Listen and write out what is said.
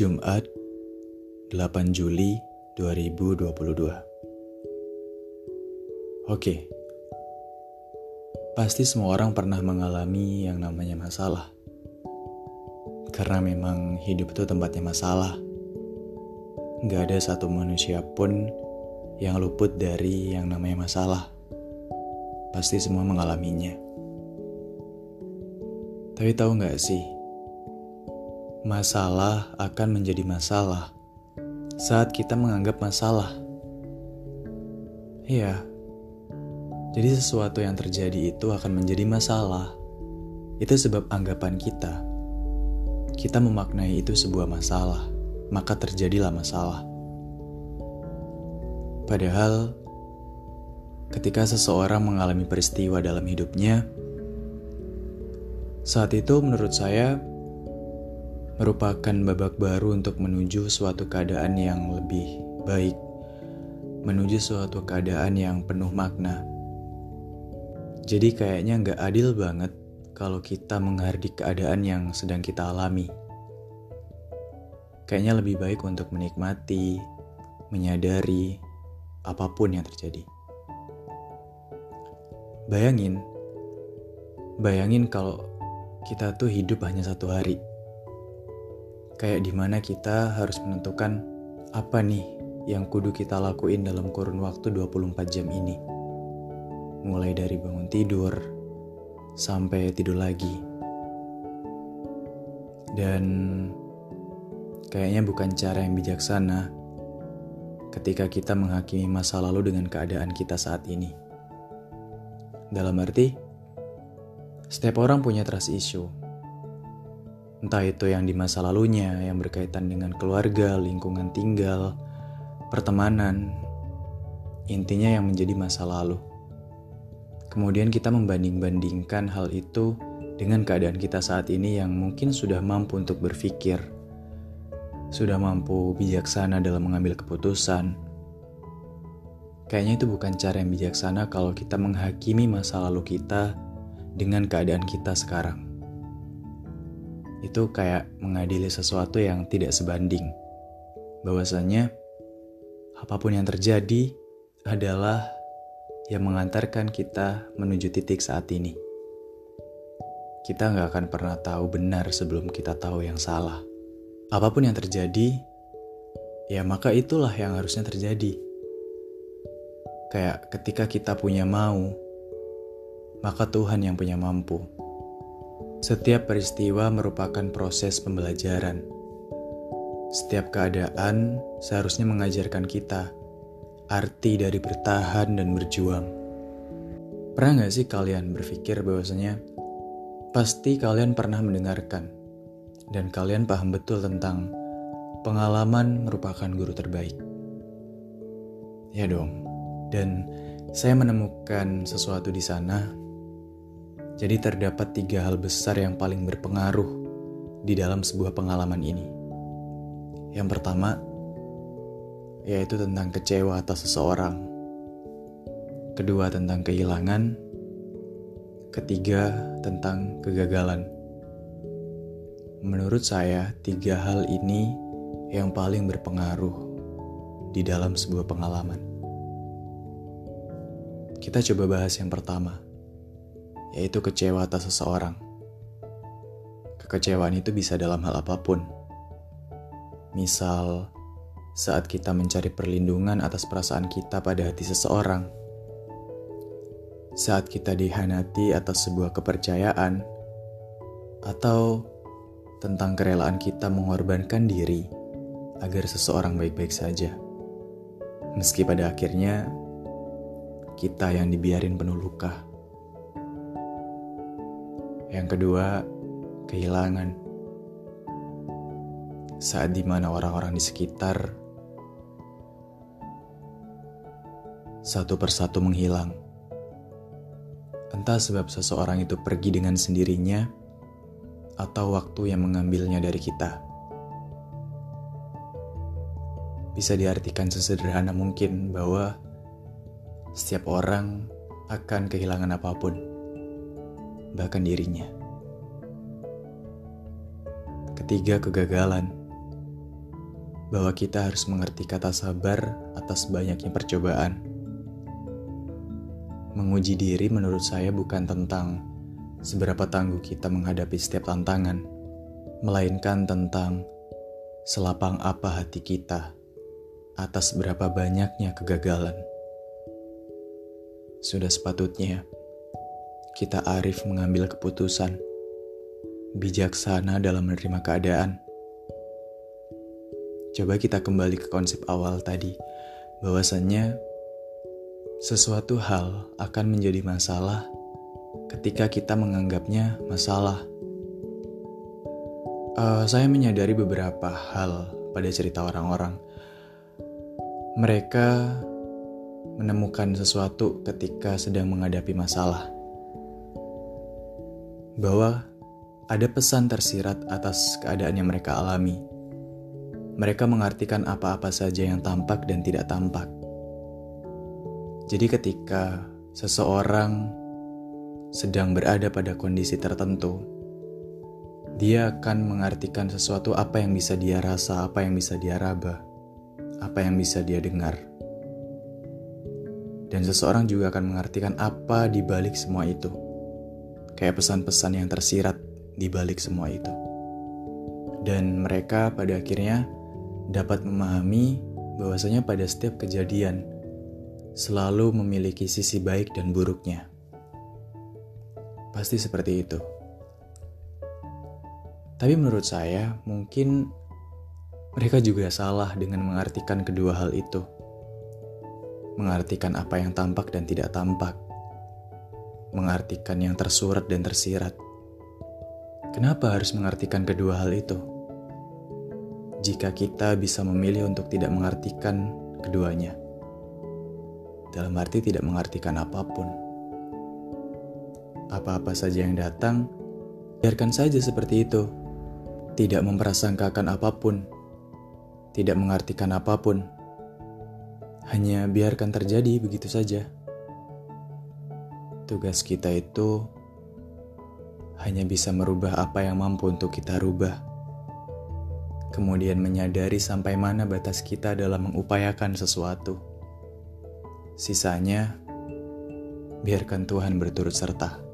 Jumat 8 Juli 2022 Oke. Pasti semua orang pernah mengalami yang namanya masalah. Karena memang hidup itu tempatnya masalah. Gak ada satu manusia pun yang luput dari yang namanya masalah. Pasti semua mengalaminya. Tapi tahu gak sih masalah akan menjadi masalah saat kita menganggap masalah. Iya, jadi sesuatu yang terjadi itu akan menjadi masalah. Itu sebab anggapan kita. Kita memaknai itu sebuah masalah, maka terjadilah masalah. Padahal, ketika seseorang mengalami peristiwa dalam hidupnya, saat itu menurut saya merupakan babak baru untuk menuju suatu keadaan yang lebih baik, menuju suatu keadaan yang penuh makna. Jadi kayaknya nggak adil banget kalau kita menghardik keadaan yang sedang kita alami. Kayaknya lebih baik untuk menikmati, menyadari apa pun yang terjadi. Bayangin, bayangin kalau kita tuh hidup hanya satu hari kayak di mana kita harus menentukan apa nih yang kudu kita lakuin dalam kurun waktu 24 jam ini. Mulai dari bangun tidur sampai tidur lagi. Dan kayaknya bukan cara yang bijaksana ketika kita menghakimi masa lalu dengan keadaan kita saat ini. Dalam arti, setiap orang punya trust issue Entah itu yang di masa lalunya yang berkaitan dengan keluarga, lingkungan tinggal, pertemanan, intinya yang menjadi masa lalu. Kemudian kita membanding-bandingkan hal itu dengan keadaan kita saat ini yang mungkin sudah mampu untuk berpikir, sudah mampu bijaksana dalam mengambil keputusan. Kayaknya itu bukan cara yang bijaksana kalau kita menghakimi masa lalu kita dengan keadaan kita sekarang itu kayak mengadili sesuatu yang tidak sebanding. Bahwasanya apa pun yang terjadi adalah yang mengantarkan kita menuju titik saat ini. Kita nggak akan pernah tahu benar sebelum kita tahu yang salah. Apa pun yang terjadi, ya maka itulah yang harusnya terjadi. Kayak ketika kita punya mau, maka Tuhan yang punya mampu. Setiap peristiwa merupakan proses pembelajaran. Setiap keadaan seharusnya mengajarkan kita arti dari bertahan dan berjuang. Pernah gak sih kalian berpikir bahwasanya pasti kalian pernah mendengarkan dan kalian paham betul tentang pengalaman merupakan guru terbaik? Ya dong. Dan saya menemukan sesuatu di sana jadi terdapat tiga hal besar yang paling berpengaruh di dalam sebuah pengalaman ini. Yang pertama, yaitu tentang kecewa atas seseorang. Kedua, tentang kehilangan. Ketiga, tentang kegagalan. Menurut saya, tiga hal ini yang paling berpengaruh di dalam sebuah pengalaman. Kita coba bahas yang pertama yaitu kecewa atas seseorang. Kekecewaan itu bisa dalam hal apa pun. Misal, saat kita mencari perlindungan atas perasaan kita pada hati seseorang, saat kita dihanati atas sebuah kepercayaan, atau tentang kerelaan kita mengorbankan diri agar seseorang baik-baik saja. Meski pada akhirnya kita yang dibiarin penuh luka. Yang kedua, kehilangan. Saat di mana orang-orang di sekitar satu persatu menghilang. Entah sebab seseorang itu pergi dengan sendirinya atau waktu yang mengambilnya dari kita. Bisa diartikan sesederhana mungkin bahwa setiap orang akan kehilangan apa pun bahkan dirinya. Ketiga, kegagalan. bahwa kita harus mengerti kata sabar atas banyaknya percobaan. Menguji diri menurut saya bukan tentang seberapa tangguh kita menghadapi setiap tantangan, melainkan tentang selapang apa hati kita atas berapa banyaknya kegagalan. Sudah sepatutnya kita arif mengambil keputusan, bijaksana dalam menerima keadaan Coba kita kembali ke konsep awal tadi, bahwasannya sesuatu hal akan menjadi masalah ketika kita menganggapnya masalah. Uh, saya menyadari beberapa hal pada cerita orang-orang. Mereka menemukan sesuatu ketika sedang menghadapi masalah, bahwa ada pesan tersirat atas keadaan yang mereka alami mereka mengartikan apa-apa saja yang tampak dan tidak tampak. Jadi, ketika seseorang sedang berada pada kondisi tertentu, dia akan mengartikan sesuatu apa yang bisa dia rasa, apa yang bisa dia raba, apa yang bisa dia dengar. Dan seseorang juga akan mengartikan apa di balik semua itu. Kayak pesan-pesan yang tersirat di balik semua itu. Dan mereka pada akhirnya dapat memahami bahwasanya pada setiap kejadian selalu memiliki sisi baik dan buruknya. Pasti seperti itu. Tapi menurut saya, mungkin mereka juga salah dengan mengartikan kedua hal itu. Mengartikan apa yang tampak dan tidak tampak. Mengartikan yang tersurat dan tersirat. Kenapa harus mengartikan kedua hal itu? jika kita bisa memilih untuk tidak mengartikan keduanya. Dalam arti tidak mengartikan apa pun. Apa-apa saja yang datang, biarkan saja seperti itu. Tidak memperasangkakan apa pun. Tidak mengartikan apa pun. Hanya biarkan terjadi begitu saja. Tugas kita itu hanya bisa merubah apa yang mampu untuk kita rubah kemudian menyadari sampai mana batas kita dalam mengupayakan sesuatu. Sisanya, biarkan Tuhan berturut serta.